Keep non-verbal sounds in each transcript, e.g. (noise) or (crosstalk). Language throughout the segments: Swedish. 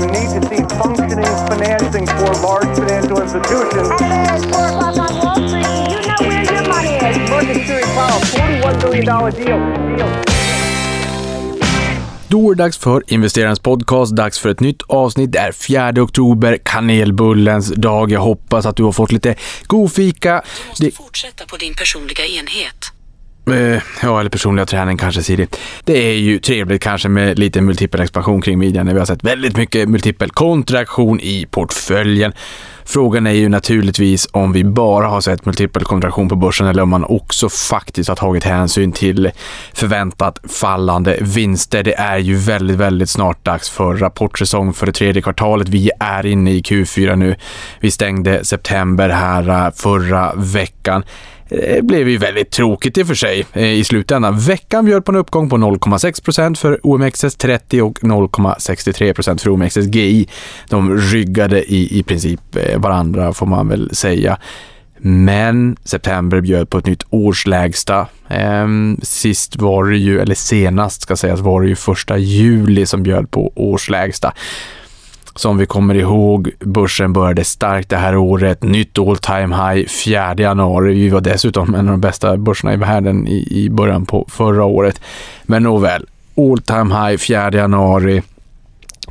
You need to see functioning financing for large financial institutions. Hey, it's 4 o'clock on Wall Street. You know where your money is. Series Powell, $41 billion deal. deal. Då är det dags för investerarens podcast, dags för ett nytt avsnitt. Det är 4 oktober, kanelbullens dag. Jag hoppas att du har fått lite god fika. Du måste Det, fortsätta på din personliga enhet. Eh, ja, eller personliga träning kanske Siri. Det är ju trevligt kanske med lite multipel expansion kring midjan när vi har sett väldigt mycket multipel kontraktion i portföljen. Frågan är ju naturligtvis om vi bara har sett multipel kontraktion på börsen eller om man också faktiskt har tagit hänsyn till förväntat fallande vinster. Det är ju väldigt, väldigt snart dags för rapportsäsong för det tredje kvartalet. Vi är inne i Q4 nu. Vi stängde september här eh, förra veckan. Det blev ju väldigt tråkigt i och för sig eh, i slutändan. Veckan bjöd på en uppgång på 0,6% för OMXS30 och 0,63% för OMXSGI. De ryggade i, i princip eh, varandra får man väl säga. Men september bjöd på ett nytt årslägsta. Ehm, sist var det ju, eller senast ska sägas, var det ju första juli som bjöd på årslägsta. Som vi kommer ihåg, börsen började starkt det här året. Nytt all time high 4 januari. Vi var dessutom en av de bästa börserna i världen i, i början på förra året. Men nåväl, all time high 4 januari.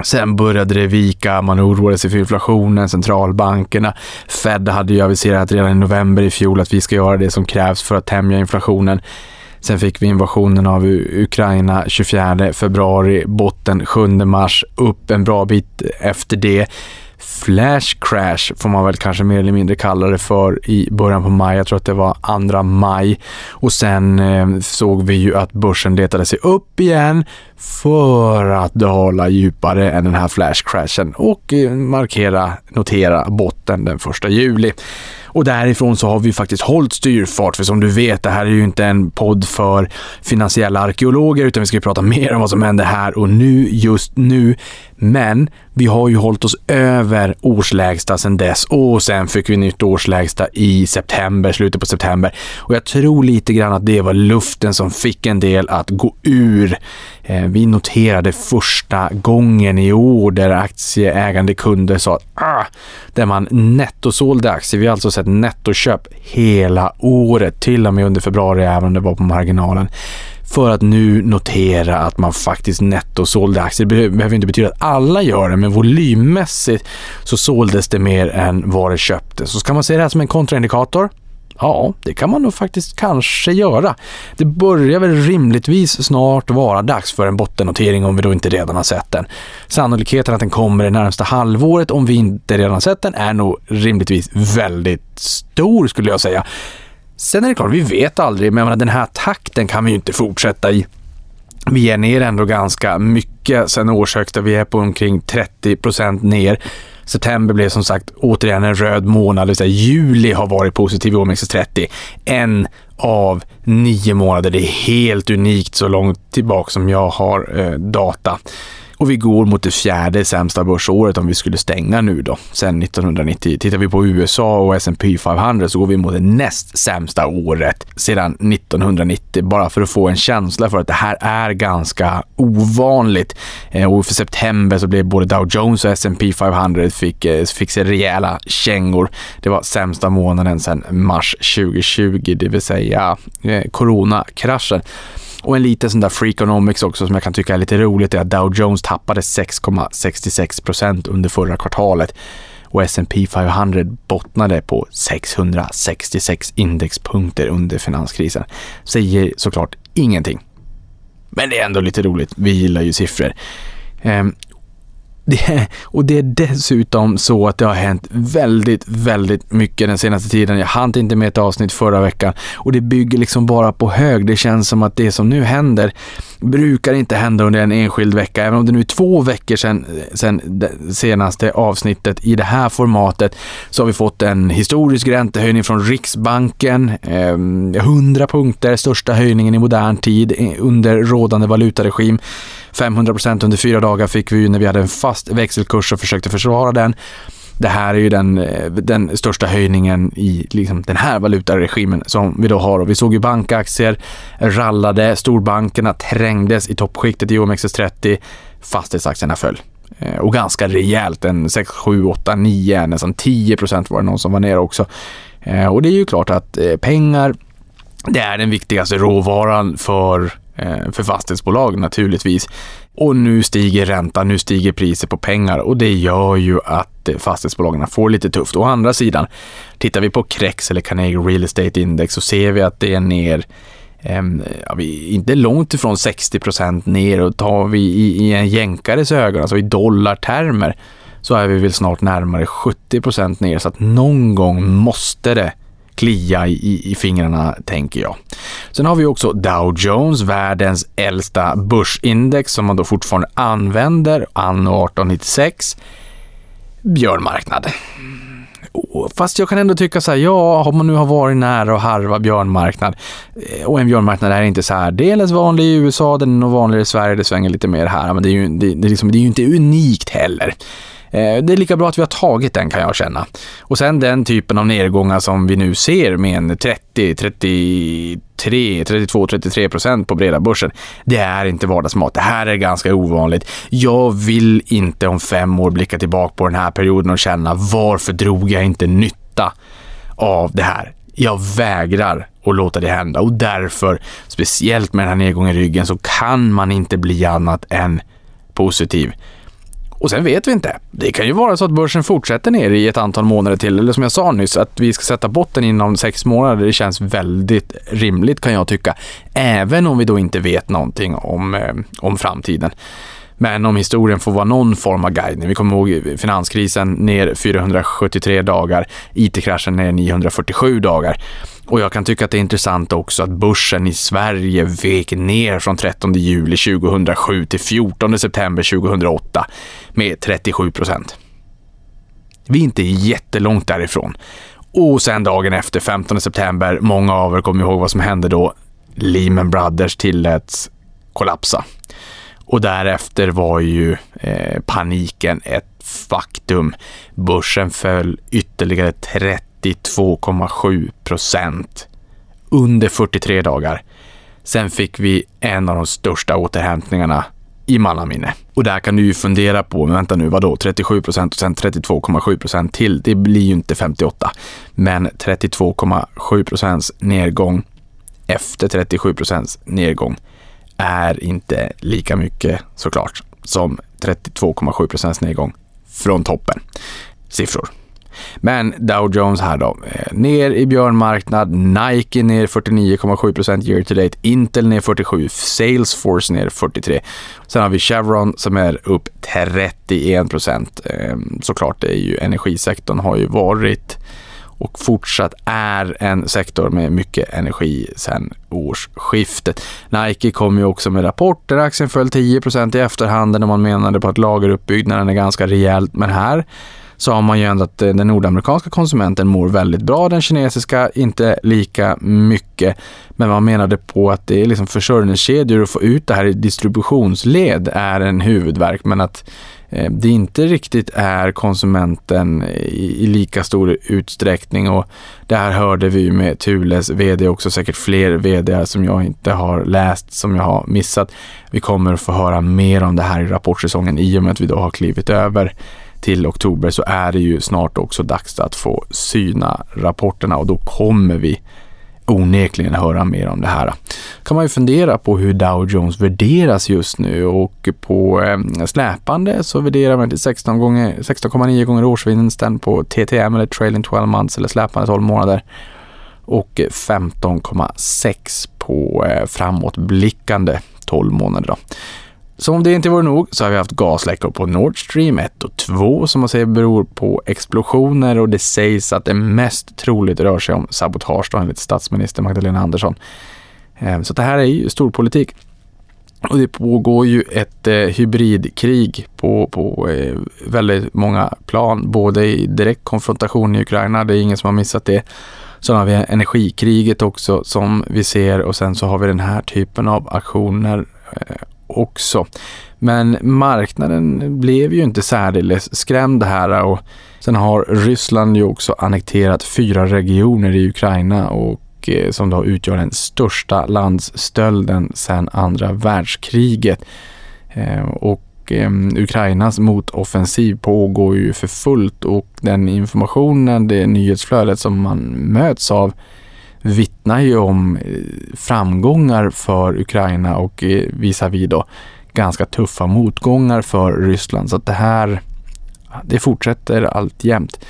Sen började det vika, man oroade sig för inflationen, centralbankerna. Fed hade ju aviserat redan i november i fjol att vi ska göra det som krävs för att tämja inflationen. Sen fick vi invasionen av Ukraina 24 februari, botten 7 mars, upp en bra bit efter det. Flash crash får man väl kanske mer eller mindre kalla det för i början på maj. Jag tror att det var andra maj. Och sen eh, såg vi ju att börsen letade sig upp igen för att dala djupare än den här flash crashen och eh, markera, notera botten den första juli. Och därifrån så har vi faktiskt hållit styrfart, för som du vet, det här är ju inte en podd för finansiella arkeologer, utan vi ska ju prata (laughs) mer om vad som händer här och nu, just nu. Men vi har ju hållit oss över årslägsta sedan dess och sen fick vi nytt årslägsta i september, slutet på september. Och jag tror lite grann att det var luften som fick en del att gå ur. Eh, Vi noterade första gången i år där aktieägande kunder sa att ah, där man nettosålde aktier. Vi har alltså sett ett nettoköp hela året, till och med under februari, även om det var på marginalen för att nu notera att man faktiskt nettosålde aktier. Det behöver inte betyda att alla gör det, men volymmässigt så såldes det mer än vad det köptes. Så ska man se det här som en kontraindikator? Ja, det kan man nog faktiskt kanske göra. Det börjar väl rimligtvis snart vara dags för en bottennotering om vi då inte redan har sett den. Sannolikheten att den kommer det närmsta halvåret om vi inte redan har sett den är nog rimligtvis väldigt stor skulle jag säga. Sen är det klart, vi vet aldrig, men menar, den här takten kan vi ju inte fortsätta i. Vi är ner ändå ganska mycket sen årshögsta. Vi är på omkring 30 procent ner. September blev som sagt återigen en röd månad, det vill säga juli har varit positiv i OMXS30. En av nio månader. Det är helt unikt så långt tillbaka som jag har eh, data. Och vi går mot det fjärde sämsta börsåret om vi skulle stänga nu då, sen 1990. Tittar vi på USA och S&P 500 så går vi mot det näst sämsta året sedan 1990. Bara för att få en känsla för att det här är ganska ovanligt. Eh, och för september så blev både Dow Jones och S&P 500 fick, eh, fick sig rejäla kängor. Det var sämsta månaden sedan mars 2020, det vill säga eh, coronakraschen. Och en liten sån där freakonomics också som jag kan tycka är lite roligt är att Dow Jones tappade 6,66% under förra kvartalet och S&P 500 bottnade på 666 indexpunkter under finanskrisen. Säger såklart ingenting. Men det är ändå lite roligt. Vi gillar ju siffror. Ehm, det, och det är dessutom så att det har hänt väldigt, väldigt mycket den senaste tiden. Jag hann inte med ett avsnitt förra veckan och det bygger liksom bara på hög. Det känns som att det som nu händer brukar inte hända under en enskild vecka. Även om det nu är två veckor sedan, sedan det senaste avsnittet i det här formatet så har vi fått en historisk räntehöjning från Riksbanken. Eh, 100 punkter, största höjningen i modern tid under rådande valutaregim. 500 procent under fyra dagar fick vi ju när vi hade en fast växelkurs och försökte försvara den. Det här är ju den, eh, den största höjningen i liksom den här valutaregimen som vi då har. Och vi såg ju bankaktier rallade, storbankerna trängdes i toppskiktet i OMXS30, fastighetsaktierna föll. Eh, och ganska rejält, en 6, 7, 8, 9, nästan 10 procent var det någon som var nere också. Eh, och det är ju klart att pengar, det är den viktigaste råvaran för, för fastighetsbolag naturligtvis. Och nu stiger räntan, nu stiger priset på pengar och det gör ju att Eh, fastighetsbolagen får lite tufft. Å andra sidan, tittar vi på Crex eller Carnegie Real Estate Index så ser vi att det är ner ehm, ja, vi är inte långt ifrån 60 procent ner och tar vi i, i en jänkares ögon, alltså i dollartermer, så är vi väl snart närmare 70 procent ner. Så att någon gång måste det klia i, i fingrarna, tänker jag. Sen har vi också Dow Jones, världens äldsta börsindex som man då fortfarande använder, anno 1896. Björnmarknad. Fast jag kan ändå tycka så här, ja, om man nu har varit nära att harva björnmarknad eh, och en björnmarknad är inte så här dels vanlig i USA, den är nog vanligare i Sverige, det svänger lite mer här, men det är ju, det, det, liksom, det är ju inte unikt heller. Eh, det är lika bra att vi har tagit den kan jag känna. Och sen den typen av nedgångar som vi nu ser med en 30, 33, 32, 33 procent på breda börsen. Det är inte vardagsmat. Det här är ganska ovanligt. Jag vill inte om fem år blicka tillbaka på den här perioden och känna varför drog jag inte nytta av det här? Jag vägrar att låta det hända och därför, speciellt med den här nedgången i ryggen, så kan man inte bli annat än positiv. Och sen vet vi inte. Det kan ju vara så att börsen fortsätter ner i ett antal månader till. Eller som jag sa nyss, att vi ska sätta botten inom sex månader. Det känns väldigt rimligt kan jag tycka. Även om vi då inte vet någonting om, eh, om framtiden. Men om historien får vara någon form av guidning. Vi kommer ihåg finanskrisen ner 473 dagar, IT-kraschen ner 947 dagar. Och jag kan tycka att det är intressant också att börsen i Sverige vek ner från 13 juli 2007 till 14 september 2008 med 37 procent. Vi är inte jättelångt därifrån. Och sen dagen efter, 15 september, många av er kommer ihåg vad som hände då. Lehman Brothers tilläts kollapsa. Och därefter var ju eh, paniken ett faktum. Börsen föll ytterligare 32,7 procent under 43 dagar. Sen fick vi en av de största återhämtningarna i mannaminne. Och där kan du ju fundera på, men vänta nu, vadå, 37 procent och sen 32,7 procent till. Det blir ju inte 58, men 32,7 procents nedgång efter 37 procents nedgång är inte lika mycket såklart som 32,7 procents nedgång från toppen. Siffror. Men Dow Jones här då, eh, ner i björnmarknad, Nike ner 49,7 procent year to date, Intel ner 47, Salesforce ner 43. Sen har vi Chevron som är upp 31 procent. Eh, såklart, det är ju energisektorn har ju varit och fortsatt är en sektor med mycket energi sedan årsskiftet. Nike kom ju också med rapporter. Aktien föll 10% i efterhand och man menade på att lageruppbyggnaden är ganska rejält. Men här så har man ju ändå att eh, den nordamerikanska konsumenten mår väldigt bra, den kinesiska inte lika mycket. Men man menade på att det är liksom försörjningskedjor och få ut det här i distributionsled är en huvudverk, men att Eh, det inte riktigt är konsumenten i, i, lika stor utsträckning och det här hörde vi med Thules vd också, säkert fler vd som jag inte har läst, som jag har missat. Vi kommer att få höra mer om det här i rapportsäsongen i och med att vi då har klivit över till oktober så är det ju snart också dags att få syna rapporterna och då kommer vi onekligen höra mer om det här. kan man ju fundera på hur Dow Jones värderas just nu och på eh, släpande så värderar man till 16,9 gånger, 16 gånger årsvinsten på TTM eller trailing 12 months eller släpande 12 månader och eh, 15,6 på eh, framåtblickande 12 månader. Då. Som om det inte vore nog så har vi haft gasläckor på Nord Stream 1 och 2 som man säger beror på explosioner och det sägs att det mest troligt rör sig om sabotage då, enligt statsminister Magdalena Andersson. Ehm, så det här är ju storpolitik. Och det pågår ju ett eh, hybridkrig på, på eh, väldigt många plan, både i direkt konfrontation i Ukraina, det är ingen som har missat det. Sen har vi energikriget också som vi ser och sen så har vi den här typen av aktioner eh, också. Men marknaden blev ju inte särdeles skrämd här och sen har Ryssland ju också annekterat fyra regioner i Ukraina och eh, som då utgör den största landsstölden sedan andra världskriget. Eh, och eh, Ukrainas motoffensiv pågår ju för fullt och den informationen, det nyhetsflödet som man möts av vittnar ju om eh, framgångar för Ukraina och eh, visavi då ganska tuffa motgångar för Ryssland. Så att det här, det fortsätter alltjämt.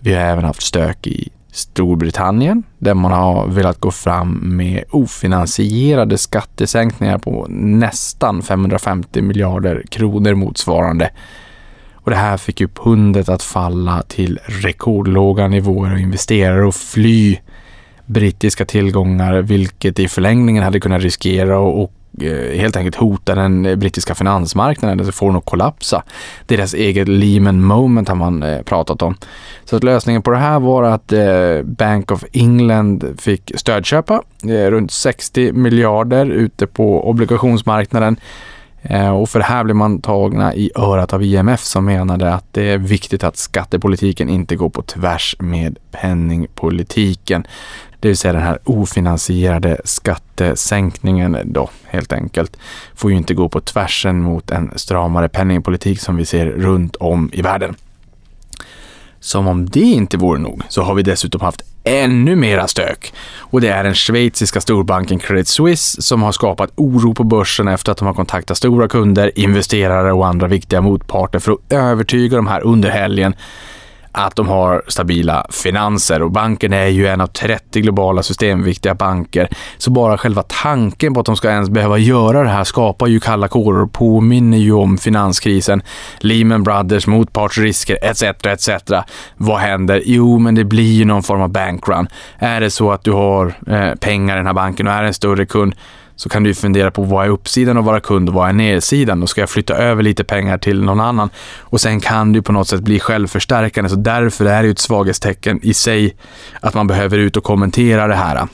Vi har även haft stök i Storbritannien där man har velat gå fram med ofinansierade skattesänkningar på nästan 550 miljarder kronor motsvarande. Och det här fick ju pundet att falla till rekordlåga nivåer och investerare och fly brittiska tillgångar, vilket i förlängningen hade kunnat riskera och, och eh, helt enkelt hota den brittiska finansmarknaden, alltså få den att kollapsa. Deras eget Lehman moment har man eh, pratat om. Så att lösningen på det här var att eh, Bank of England fick stödköpa runt 60 miljarder ute på obligationsmarknaden. Eh, och för det här blev man tagna i örat av IMF som menade att det är viktigt att skattepolitiken inte går på tvärs med penningpolitiken. Det vill säga den här ofinansierade skattesänkningen då helt enkelt får ju inte gå på tvärsen mot en stramare penningpolitik som vi ser runt om i världen. Som om det inte vore nog så har vi dessutom haft ännu mera stök. Och det är den schweiziska storbanken Credit Suisse som har skapat oro på börsen efter att de har kontaktat stora kunder, investerare och andra viktiga motparter för att övertyga de här under helgen att de har stabila finanser och banken är ju en av 30 globala systemviktiga banker. Så bara själva tanken på att de ska ens behöva göra det här skapar ju kalla kårar och påminner ju om finanskrisen, Lehman Brothers, motpartsrisker etc. etc. Vad händer? Jo, men det blir ju någon form av bankrun. Är det så att du har eh, pengar i den här banken och är en större kund så kan du fundera på vad är uppsidan att vara kund och vad är nedsidan? Då ska jag flytta över lite pengar till någon annan och sen kan du på något sätt bli självförstärkande. Så därför är det ju ett svaghetstecken i sig att man behöver ut och kommentera det här.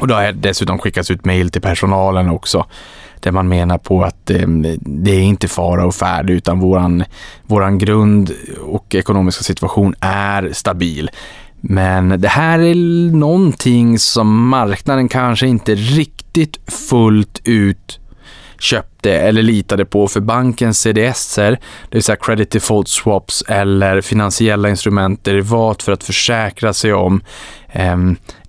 Och då har dessutom skickats ut mejl till personalen också där man menar på att eh, det är inte fara och färd utan våran, våran grund och ekonomiska situation är stabil. Men det här är någonting som marknaden kanske inte riktigt fullt ut köpte eller litade på för bankens CDSer, det vill säga credit default swaps eller finansiella instrument derivat för att försäkra sig om eh,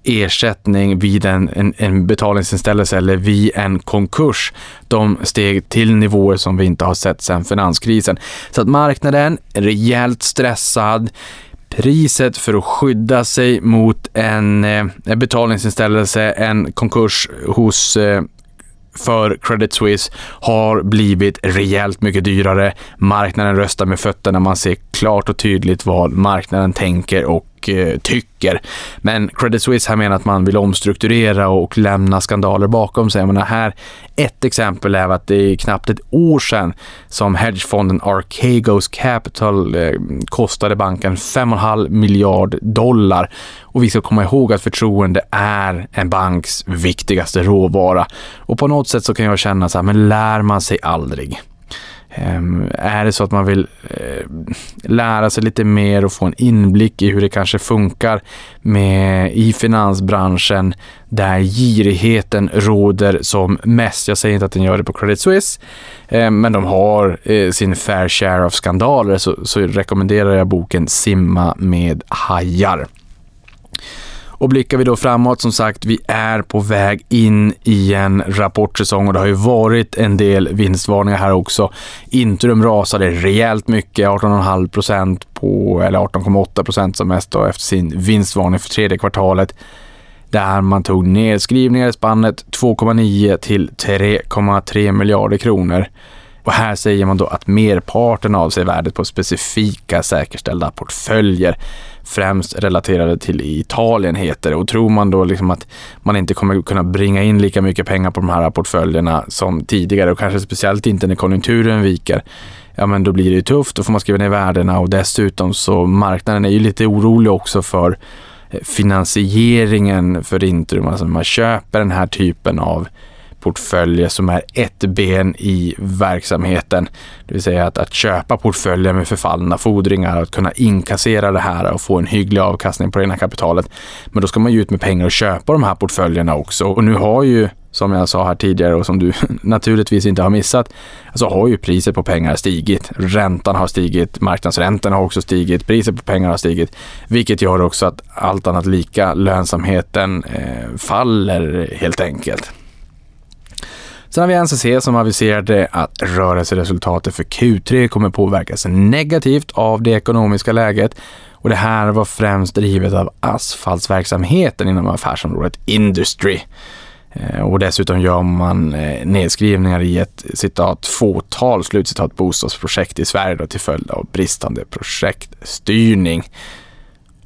ersättning vid en, en, en betalningsinställelse eller vid en konkurs. De steg till nivåer som vi inte har sett sedan finanskrisen. Så att marknaden är rejält stressad. Priset för att skydda sig mot en eh, betalningsinställelse, en konkurs hos eh, för Credit Suisse har blivit rejält mycket dyrare. Marknaden röstar med fötterna. Man ser klart och tydligt vad marknaden tänker och Eh, tycker. Men Credit Suisse här menar att man vill omstrukturera och lämna skandaler bakom sig. Jag menar här, ett exempel är att det är knappt ett år sedan som hedgefonden Archegos Capital eh, kostade banken 5,5 miljard dollar. Och vi ska komma ihåg att förtroende är en banks viktigaste råvara. Och på något sätt så kan jag känna så här, men lär man sig aldrig? Ehm, är det så att man vill eh, lära sig lite mer och få en inblick i hur det kanske funkar med, i finansbranschen där girigheten råder som mest. Jag säger inte att den gör det på Credit Suisse, ehm, men de har eh, sin fair share av skandaler så, så rekommenderar jag boken Simma med hajar. Och blickar vi då framåt, som sagt, vi är på väg in i en rapportsäsong och det har ju varit en del vinstvarningar här också. Intrum rasade rejält mycket, 18,5 procent på, eller 18,8 procent som mest då efter sin vinstvarning för tredje kvartalet. Där man tog nedskrivningar i spannet 2,9 till 3,3 miljarder kronor. Och här säger man då att merparten av sig värdet på specifika säkerställda portföljer främst relaterade till Italien heter det. Och tror man då liksom att man inte kommer kunna bringa in lika mycket pengar på de här portföljerna som tidigare och kanske speciellt inte när konjunkturen viker, ja men då blir det ju tufft. Då får man skriva ner värdena och dessutom så marknaden är ju lite orolig också för eh, finansieringen för Intrum. Alltså man köper den här typen av portföljer som är ett ben i verksamheten. Det vill säga att, att köpa portföljer med förfallna fordringar och att kunna inkassera det här och få en hygglig avkastning på det egna kapitalet. Men då ska man ju ut med pengar och köpa de här portföljerna också. Och nu har ju som jag sa här tidigare och som du (laughs) naturligtvis inte har missat, så har ju priset på pengar stigit. Räntan har stigit, marknadsräntan har också stigit, priset på pengar har stigit, vilket gör också att allt annat lika lönsamheten eh, faller helt enkelt. Sen har vi NCC som aviserade att rörelseresultatet för Q3 kommer påverkas negativt av det ekonomiska läget och det här var främst drivet av asfaltsverksamheten inom affärsområdet Industry. Eh, och dessutom gör man eh, nedskrivningar i ett citat fåtal slutcitat bostadsprojekt i Sverige då, till följd av bristande projektstyrning.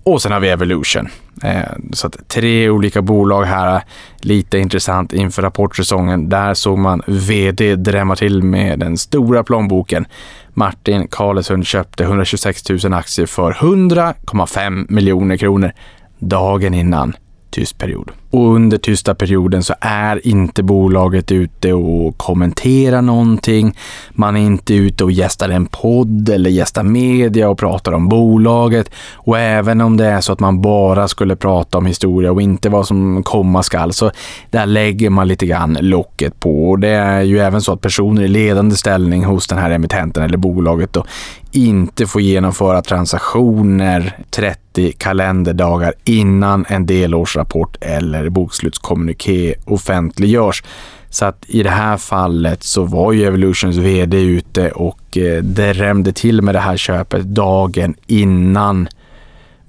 Och sen har vi Evolution. Eh, så att tre olika bolag här. Lite intressant inför rapportsäsongen. Där såg man VD drämma till med den stora plånboken. Martin Karlesund köpte 126 000 aktier för 100,5 miljoner kronor dagen innan tyst period. Och under tysta perioden så är inte bolaget ute och kommenterar någonting. Man är inte ute och gästar en podd eller gästar media och pratar om bolaget. Och även om det är så att man bara skulle prata om historia och inte vad som komma skall så där lägger man lite grann locket på. Och det är ju även så att personer i ledande ställning hos den här emittenten eller bolaget då inte får genomföra transaktioner 30 kalenderdagar innan en delårsrapport eller bokslutskommuniké offentliggörs. Så att i det här fallet så var ju Evolutions VD ute och eh, det drämde till med det här köpet dagen innan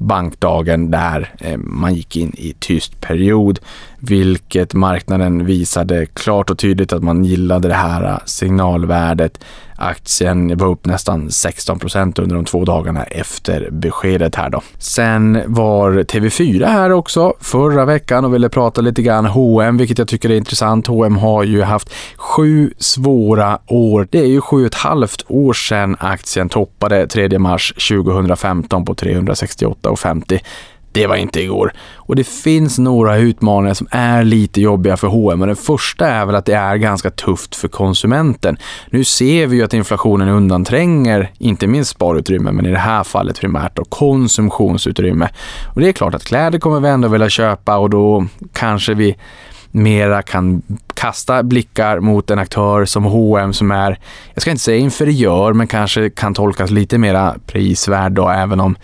bankdagen där eh, man gick in i tyst period, vilket marknaden visade klart och tydligt att man gillade det här eh, signalvärdet Aktien var upp nästan 16 procent under de två dagarna efter beskedet här då. Sen var TV4 här också förra veckan och ville prata lite grann H&M, vilket jag tycker är intressant. H&M har ju haft sju svåra år. Det är ju sju och ett halvt år sedan aktien toppade 3 mars 2015 på 368,50. Det var inte igår. Och det finns några utmaningar som är lite jobbiga för H&M. Den första är väl att det är ganska tufft för konsumenten. Nu ser vi ju att inflationen undantränger inte minst sparutrymme, men i det här fallet primärt då konsumtionsutrymme. Och det är klart att kläder kommer vi ändå vilja köpa och då kanske vi mera kan kasta blickar mot en aktör som H&M som är, jag ska inte säga inferiör, men kanske kan tolkas lite mera prisvärd då, även om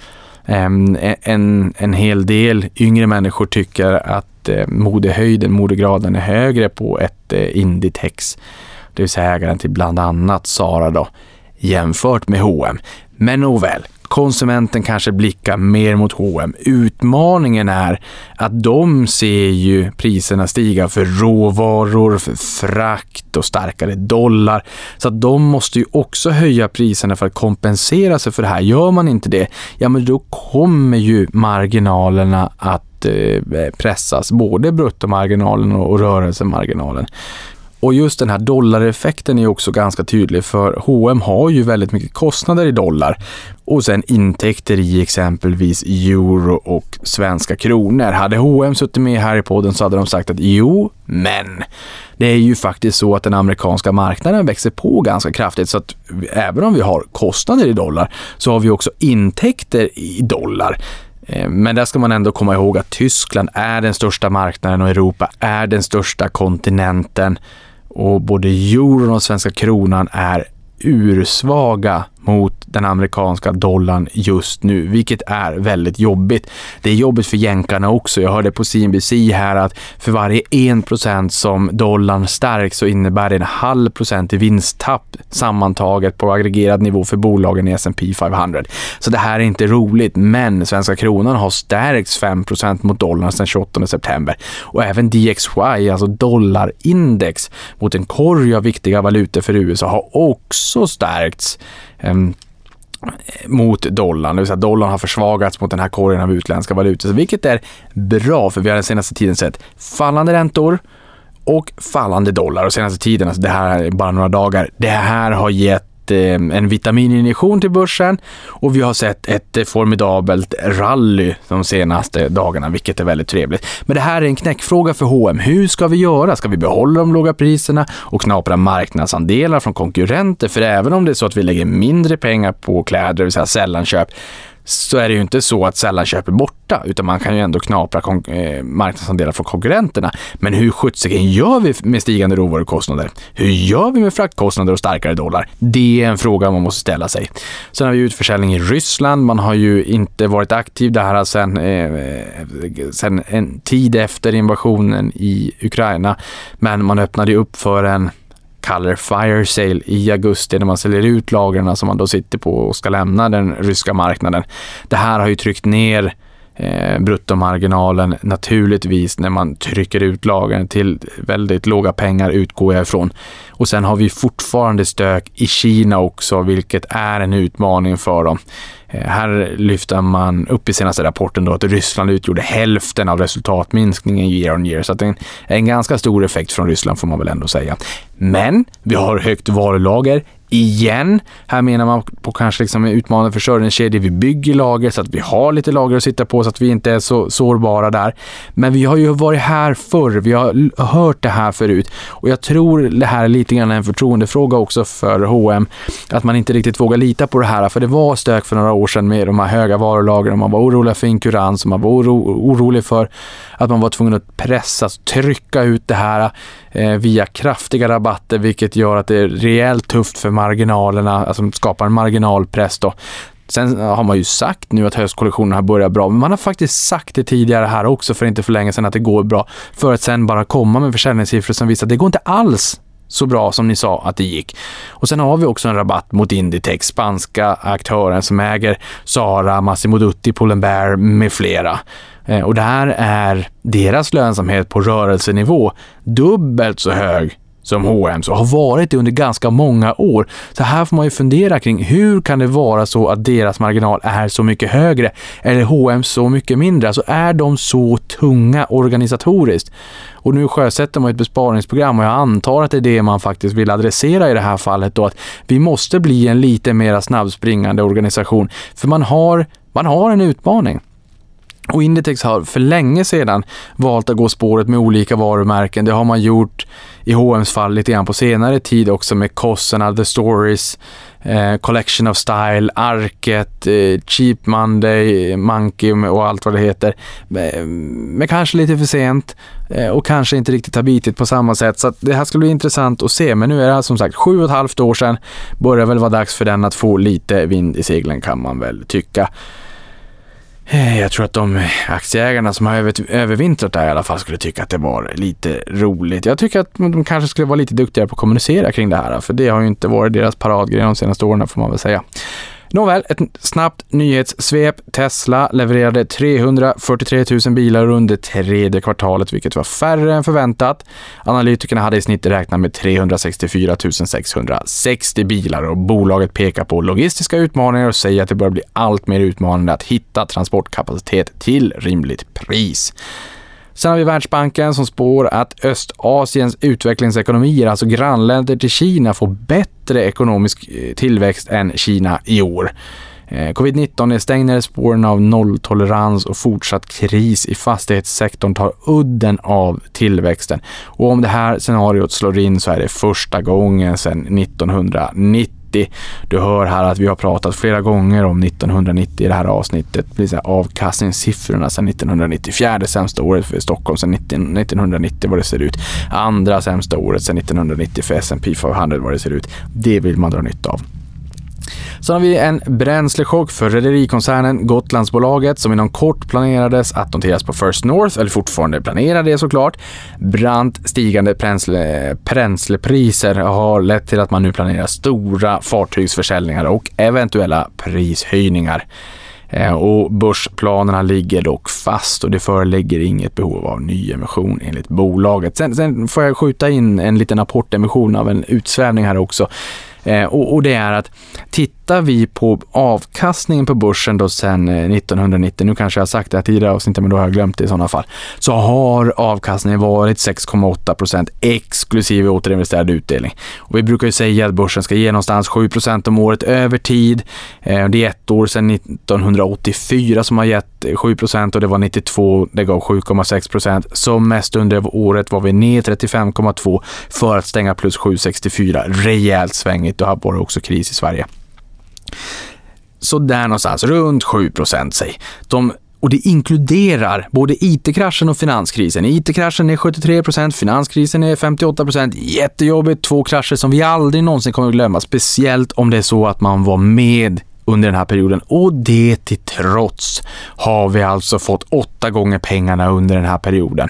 Ehm, e-, en, en hel del yngre människor tycker att eh, modehöjden, modegraden är högre på ett eh, Inditex, det vill säga ägaren till bland annat Sara då, jämfört med H&M. Men nåväl, konsumenten kanske blickar mer mot H&M. Utmaningen är att de ser ju priserna stiga för råvaror, för frakt och starkare dollar. Så att de måste ju också höja priserna för att kompensera sig för det här. Gör man inte det, ja men då kommer ju marginalerna att eh, pressas, både bruttomarginalen och rörelsemarginalen. Och just den här dollareffekten är också ganska tydlig för H&M har ju väldigt mycket kostnader i dollar och sen intäkter i exempelvis euro och svenska kronor. Hade H&M suttit med här i podden så hade de sagt att jo, men det är ju faktiskt så att den amerikanska marknaden växer på ganska kraftigt så att även om vi har kostnader i dollar så har vi också intäkter i dollar. Eh, men där ska man ändå komma ihåg att Tyskland är den största marknaden och Europa är den största kontinenten och både euron och svenska kronan är ursvaga mot den amerikanska dollarn just nu, vilket är väldigt jobbigt. Det är jobbigt för jänkarna också. Jag hörde på CNBC här att för varje 1% som dollarn stärks så innebär det en halv procent i vinsttapp sammantaget på aggregerad nivå för bolagen i S&P 500. Så det här är inte roligt, men svenska kronan har stärkts 5% mot dollarn sedan 28 september och även DXY, alltså dollarindex mot en korg av viktiga valutor för USA har också stärkts Ehm, mot dollarn, det vill säga dollarn har försvagats mot den här korgen av utländska valutor, vilket är bra för vi har den senaste tiden sett fallande räntor och fallande dollar. Och senaste tiden, alltså det här är bara några dagar, det här har gett ett, eh, en vitamininjektion till börsen och vi har sett ett eh, formidabelt rally de senaste dagarna, vilket är väldigt trevligt. Men det här är en knäckfråga för H&M. Hur ska vi göra? Ska vi behålla de låga priserna och knapra marknadsandelar från konkurrenter? För även om det är så att vi lägger mindre pengar på kläder, det vill säga sällanköp, så är det ju inte så att sällanköp är borta, utan man kan ju ändå knapra eh, marknadsandelar från konkurrenterna. Men hur sjuttsingen gör vi med stigande råvarukostnader? Hur gör vi med fraktkostnader och starkare dollar? Det är en fråga man måste ställa sig. Sen har vi utförsäljning i Ryssland. Man har ju inte varit aktiv där sen, eh, sen en tid efter invasionen i Ukraina, men man öppnade upp för en kallar fire sale i augusti när man säljer ut lagren som man då sitter på och ska lämna den ryska marknaden. Det här har ju tryckt ner eh, bruttomarginalen naturligtvis när man trycker ut lagren till väldigt låga pengar utgår jag ifrån. Och sen har vi fortfarande stök i Kina också, vilket är en utmaning för dem. Eh, här lyfter man upp i senaste rapporten då att Ryssland utgjorde hälften av resultatminskningen year on year, så att det är en, en ganska stor effekt från Ryssland får man väl ändå säga. Men vi har högt varulager igen. Här menar man på kanske liksom utmanande försörjningskedjor, Vi bygger lager så att vi har lite lager att sitta på så att vi inte är så sårbara där. Men vi har ju varit här förr. Vi har hört det här förut och jag tror det här är lite grann en förtroendefråga också för H&M att man inte riktigt vågar lita på det här. För det var stök för några år sedan med de här höga varulagren. och Man var orolig för inkurans och man var oro, orolig för att man var tvungen att pressa, trycka ut det här eh, via kraftiga rabatter, vilket gör att det är rejält tufft för marginalerna, alltså skapar en marginalpress då. Sen har man ju sagt nu att höstkollektionen har börjat bra, men man har faktiskt sagt det tidigare här också för inte för länge sedan att det går bra, för att sen bara komma med försäljningssiffror som visar att det går inte alls så bra som ni sa att det gick. Och sen har vi också en rabatt mot Inditex, spanska aktören som äger Zara, Massimo Dutti, Pull&Bear med flera. Eh, och där är deras lönsamhet på rörelsenivå dubbelt så hög som H&M och har varit det under ganska många år. Så här får man ju fundera kring hur kan det vara så att deras marginal är så mycket högre eller H&M så mycket mindre? Alltså är de så tunga organisatoriskt? Och nu sjösätter man ett besparingsprogram och jag antar att det är det man faktiskt vill adressera i det här fallet då att vi måste bli en lite mera snabbspringande organisation för man har, man har en utmaning. Och Inditex har för länge sedan valt att gå spåret med olika varumärken. Det har man gjort i H&M's fall lite grann på senare tid också med Kossorna, The Stories, eh, Collection of Style, Arket, eh, Cheap Monday, Monkey och allt vad det heter. Eh, men kanske lite för sent eh, och kanske inte riktigt har bitit på samma sätt. Så det här ska bli intressant att se. Men nu är det som sagt sju och ett halvt år sedan. Börjar väl vara dags för den att få lite vind i seglen kan man väl tycka. Eh, jag tror att de aktieägarna som har övervintrat där i alla fall skulle tycka att det var lite roligt. Jag tycker att de kanske skulle vara lite duktigare på att kommunicera kring det här, för det har ju inte varit deras paradgrej de senaste åren får man väl säga. Nåväl, ett snabbt nyhetssvep. Tesla levererade 343 000 bilar under tredje kvartalet, vilket var färre än förväntat. Analytikerna hade i snitt räknat med 364 660 bilar och bolaget pekar på logistiska utmaningar och säger att det börjar bli allt mer utmanande att hitta transportkapacitet till rimligt pris. Sen har vi Världsbanken som spår att Östasiens utvecklingsekonomier, alltså grannländer till Kina, får bättre ekonomisk eh, tillväxt än Kina i år. Eh, Covid-19 stänger spåren av nolltolerans och fortsatt kris i fastighetssektorn tar udden av tillväxten. Och om det här scenariot slår in så är det första gången sedan 1990 1990. Du hör här att vi har pratat flera gånger om 1990 i det här avsnittet. Det avkastningssiffrorna sedan 1994, det sämsta året för Stockholm sedan 1990 vad det ser ut. Andra sämsta året sedan 1990 för S&P 500 vad det ser ut. Det vill man dra nytta av. Sen har vi en bränslechock för rederikoncernen Gotlandsbolaget som inom kort planerades att noteras på First North, eller fortfarande planerar det såklart. Brant stigande bränsle, bränslepriser har lett till att man nu planerar stora fartygsförsäljningar och eventuella prishöjningar. Eh, och börsplanerna ligger dock fast och det föreligger inget behov av nyemission enligt bolaget. Sen, sen får jag skjuta in en liten apportemission av en utsvävning här också. Eh, och, och, det är att titta tittar vi på avkastningen på börsen då sedan eh, 1990, nu kanske jag har sagt det här tidigare avsnittet, men då har jag glömt det i sådana fall, så har avkastningen varit 6,8 procent exklusive återinvesterad utdelning. Och vi brukar ju säga att börsen ska ge någonstans 7 procent om året över tid. Eh, det är ett år sedan 1984 som har gett eh, 7 procent och det var 92, det gav 7,6 procent. Som mest under året var vi ner 35,2 för att stänga plus 7,64. Rejält svängigt. Då var det också kris i Sverige. Så där någonstans, runt 7 procent säg. De och det inkluderar både IT-kraschen och finanskrisen. IT-kraschen är 73 procent, finanskrisen är 58 procent. Jättejobbigt, två krascher som vi aldrig någonsin kommer att glömma. Speciellt om det är så att man var med under den här perioden och det till trots har vi alltså fått åtta gånger pengarna under den här perioden.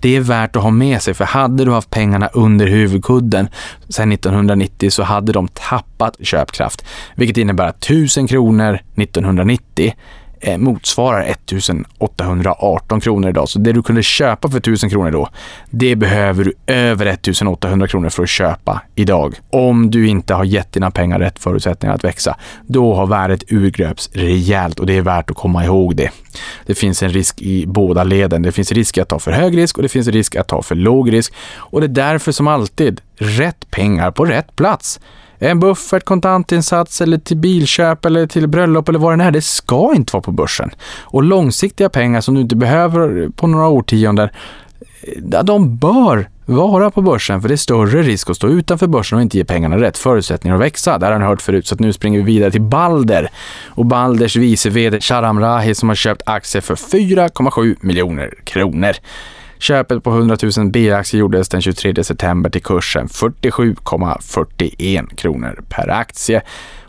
Det är värt att ha med sig, för hade du haft pengarna under huvudkudden sedan 1990 så hade de tappat köpkraft, vilket innebär att 1000 kronor 1990 Eh, motsvarar 1818 kronor idag. Så det du kunde köpa för 1000 kronor då, det behöver du över 1800 kronor för att köpa idag. Om du inte har gett dina pengar rätt förutsättningar att växa, då har värdet urgröps rejält och det är värt att komma ihåg det. Det finns en risk i båda leden. Det finns risk att ta för hög risk och det finns risk att ta för låg risk. Och det är därför som alltid, rätt pengar på rätt plats. En buffert, kontantinsats eller till bilköp eller till bröllop eller vad det är, det ska inte vara på börsen. Och långsiktiga pengar som du inte behöver på några årtionden, eh, de bör vara på börsen för det är större risk att stå utanför börsen och inte ge pengarna rätt förutsättningar att växa. Det har ni hört förut, så nu springer vi vidare till Balder. Och Balders vice vd Sharam Rahi som har köpt aktier för 4,7 miljoner kronor. Köpet på 100 000 B-aktier gjordes den 23 september till kursen 47,41 kronor per aktie.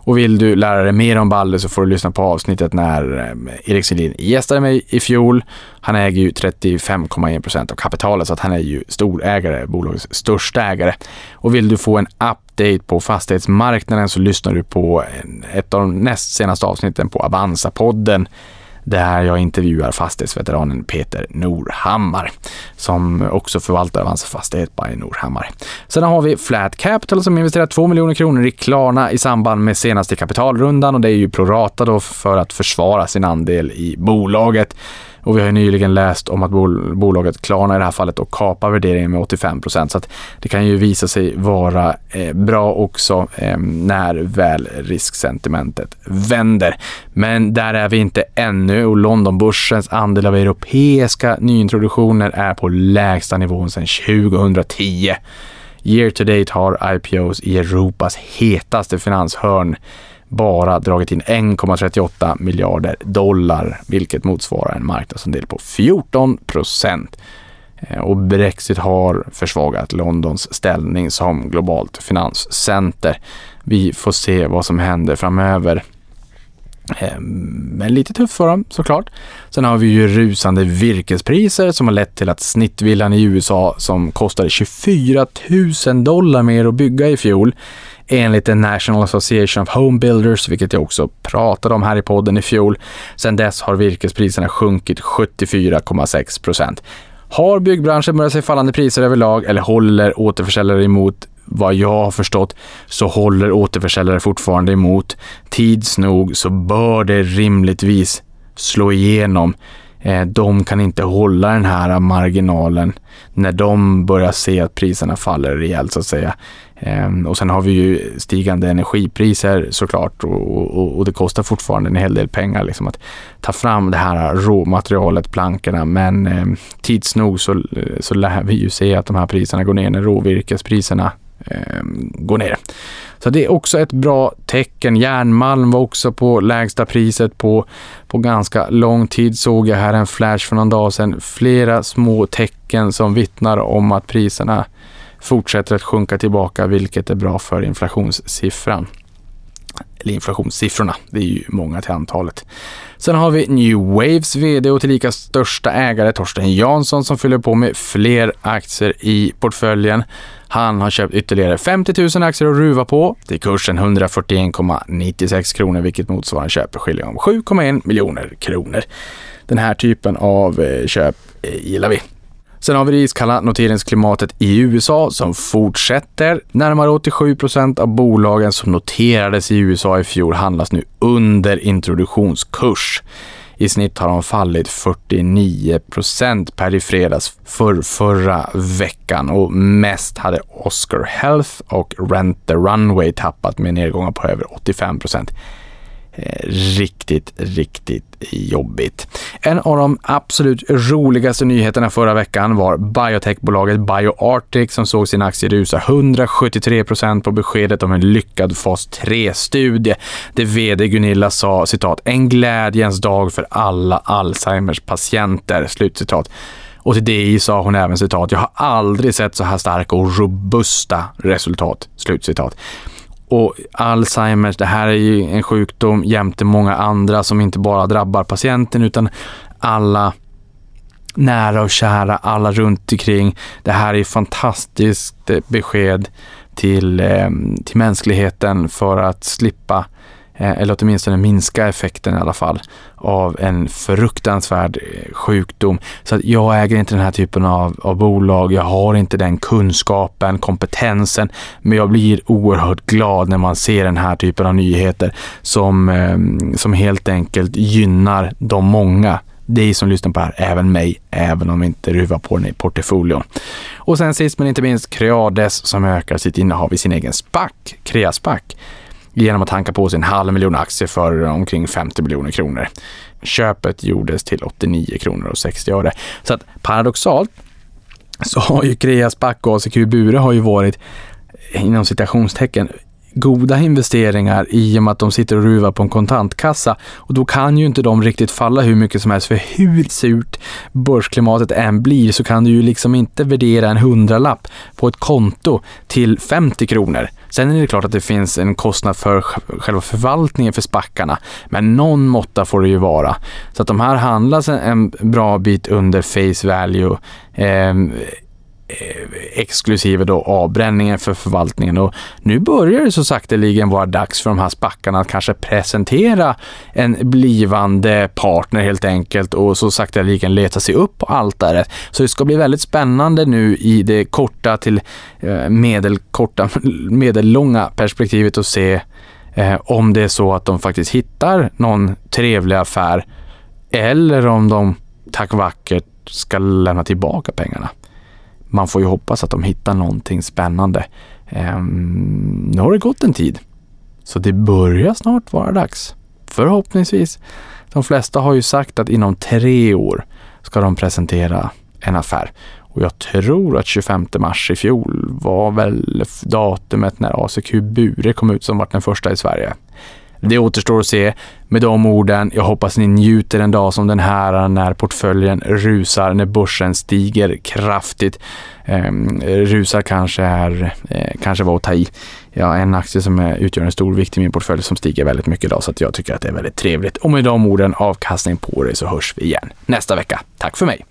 Och vill du lära dig mer om Balder så får du lyssna på avsnittet när eh, Erik Selin gästade mig i fjol. Han äger ju 35,1 procent av kapitalet så att han är ju storägare, bolagets största ägare. Och vill du få en update på fastighetsmarknaden så lyssnar du på ett av de näst senaste avsnitten på Avanza-podden där jag intervjuar fastighetsveteranen Peter Norhammar som också förvaltar hans Fastighet by Norhammar. Sen har vi Flat Capital som investerat 2 miljoner kronor i Klarna i samband med senaste kapitalrundan och det är ju prorata då för att försvara sin andel i bolaget. Och vi har ju nyligen läst om att bol bolaget Klarna i det här fallet och kapar värderingen med 85 procent. Så att det kan ju visa sig vara eh, bra också eh, när väl risksentimentet vänder. Men där är vi inte ännu och Londonbörsens andel av europeiska nyintroduktioner är på lägsta nivån sedan 2010. Year to date har IPOs i Europas hetaste finanshörn bara dragit in 1,38 miljarder dollar, vilket motsvarar en marknadsandel på 14 procent. Eh, och Brexit har försvagat Londons ställning som globalt finanscenter. Vi får se vad som händer framöver. Ehm, men lite tufft för dem såklart. Sen har vi ju rusande virkespriser som har lett till att snittvillan i USA som kostade 24 000 dollar mer att bygga i fjol enligt the National Association of Home Builders, vilket jag också pratade om här i podden i fjol. Sedan dess har virkespriserna sjunkit 74,6 procent. Har byggbranschen börjat se fallande priser överlag eller håller återförsäljare emot vad jag har förstått så håller återförsäljare fortfarande emot. Tids nog så bör det rimligtvis slå igenom. Eh, de kan inte hålla den här marginalen när de börjar se att priserna faller rejält så att säga. Ehm, och sen har vi ju stigande energipriser såklart och, och, och, det kostar fortfarande en hel del pengar liksom att ta fram det här råmaterialet, plankorna. Men eh, tids nog så, så lär vi ju se att de här priserna går ner när råvirkespriserna eh, går ner. Så det är också ett bra tecken. Järnmalm var också på lägsta priset på, på ganska lång tid såg jag här en flash för någon dag sedan. Flera små tecken som vittnar om att priserna fortsätter att sjunka tillbaka, vilket är bra för inflationssiffran. Eller inflationssiffrorna, det är ju många till antalet. Sen har vi New Waves VD och tillika största ägare Torsten Jansson som fyller på med fler aktier i portföljen. Han har köpt ytterligare 50 000 aktier att ruva på till kursen 141,96 kronor, vilket motsvarar en köpeskilling om 7,1 miljoner kronor. Den här typen av eh, köp eh, gillar vi. Sen har vi det iskalla noteringsklimatet i USA som fortsätter. Närmare 87 procent av bolagen som noterades i USA i fjol handlas nu under introduktionskurs. I snitt har de fallit 49 procent per i fredags för förra veckan och mest hade Oscar Health och Rent the Runway tappat med nedgångar på över 85 procent. Eh, riktigt, riktigt jobbigt. En av de absolut roligaste nyheterna förra veckan var biotechbolaget BioArctic som såg sin aktie rusa 173 procent på beskedet om en lyckad fas 3-studie. Det vd Gunilla sa citat, en glädjens dag för alla Alzheimers patienter, slutcitat. Och till DI sa hon även citat, jag har aldrig sett så här starka och robusta resultat, slutcitat. Och Alzheimers, det här är ju en sjukdom jämte många andra som inte bara drabbar patienten utan alla nära och kära, alla runt omkring. Det här är fantastiskt eh, besked till, eh, till mänskligheten för att slippa Eh, Eh, eller åtminstone minska effekten i alla fall, av en fruktansvärd eh, sjukdom. Så att jag äger inte den här typen av, av bolag, jag har inte den kunskapen, kompetensen, men jag blir oerhört glad när man ser den här typen av nyheter som, ehm, som helt enkelt gynnar de många dig som lyssnar på det här, även mig, även om vi inte ruvar på den i portföljen. Och sen sist men inte minst Creades som ökar sitt innehav i sin egen SPAC, Creaspac genom att hanka på sig en halv miljon aktier för omkring 50 miljoner kronor. Köpet gjordes till 89 kronor och 60 öre. Så att paradoxalt så har ju Kreas Back och ACQ Bure har ju varit inom citationstecken goda investeringar i och med att de sitter och ruvar på en kontantkassa och då kan ju inte de riktigt falla hur mycket som helst för hur surt börsklimatet än blir så kan du ju liksom inte värdera en hundralapp på ett konto till 50 kronor. Sen är det klart att det finns en kostnad för själva förvaltningen för spackarna, men någon måtta får det ju vara. Så att de här handlas en bra bit under face value. Eh, Eh, exklusive då avbränningen för förvaltningen. Och nu börjar det så sakteligen vara dags för de här spackarna att kanske presentera en blivande partner helt enkelt och så sakteligen leta sig upp på altaret. Så det ska bli väldigt spännande nu i det korta till eh, medelkorta, (laughs) medellånga perspektivet att se eh, om det är så att de faktiskt hittar någon trevlig affär eller om de tack vackert ska lämna tillbaka pengarna man får ju hoppas att de hittar någonting spännande. Um, nu har det gått en tid, så det börjar snart vara dags. Förhoppningsvis. De flesta har ju sagt att inom tre år ska de presentera en affär. Och jag tror att 25 mars i fjol var väl datumet när ACQ Bure kom ut som var den första i Sverige. Det återstår att se. Med de orden, jag hoppas ni njuter en dag som den här när portföljen rusar, när börsen stiger kraftigt. Eh, rusar kanske är, eh, kanske var att ta i. Ja, en aktie som är, utgör en stor vikt i min portfölj som stiger väldigt mycket idag, så att jag tycker att det är väldigt trevligt. Och med de orden, avkastning på dig, så hörs vi igen nästa vecka. Tack för mig!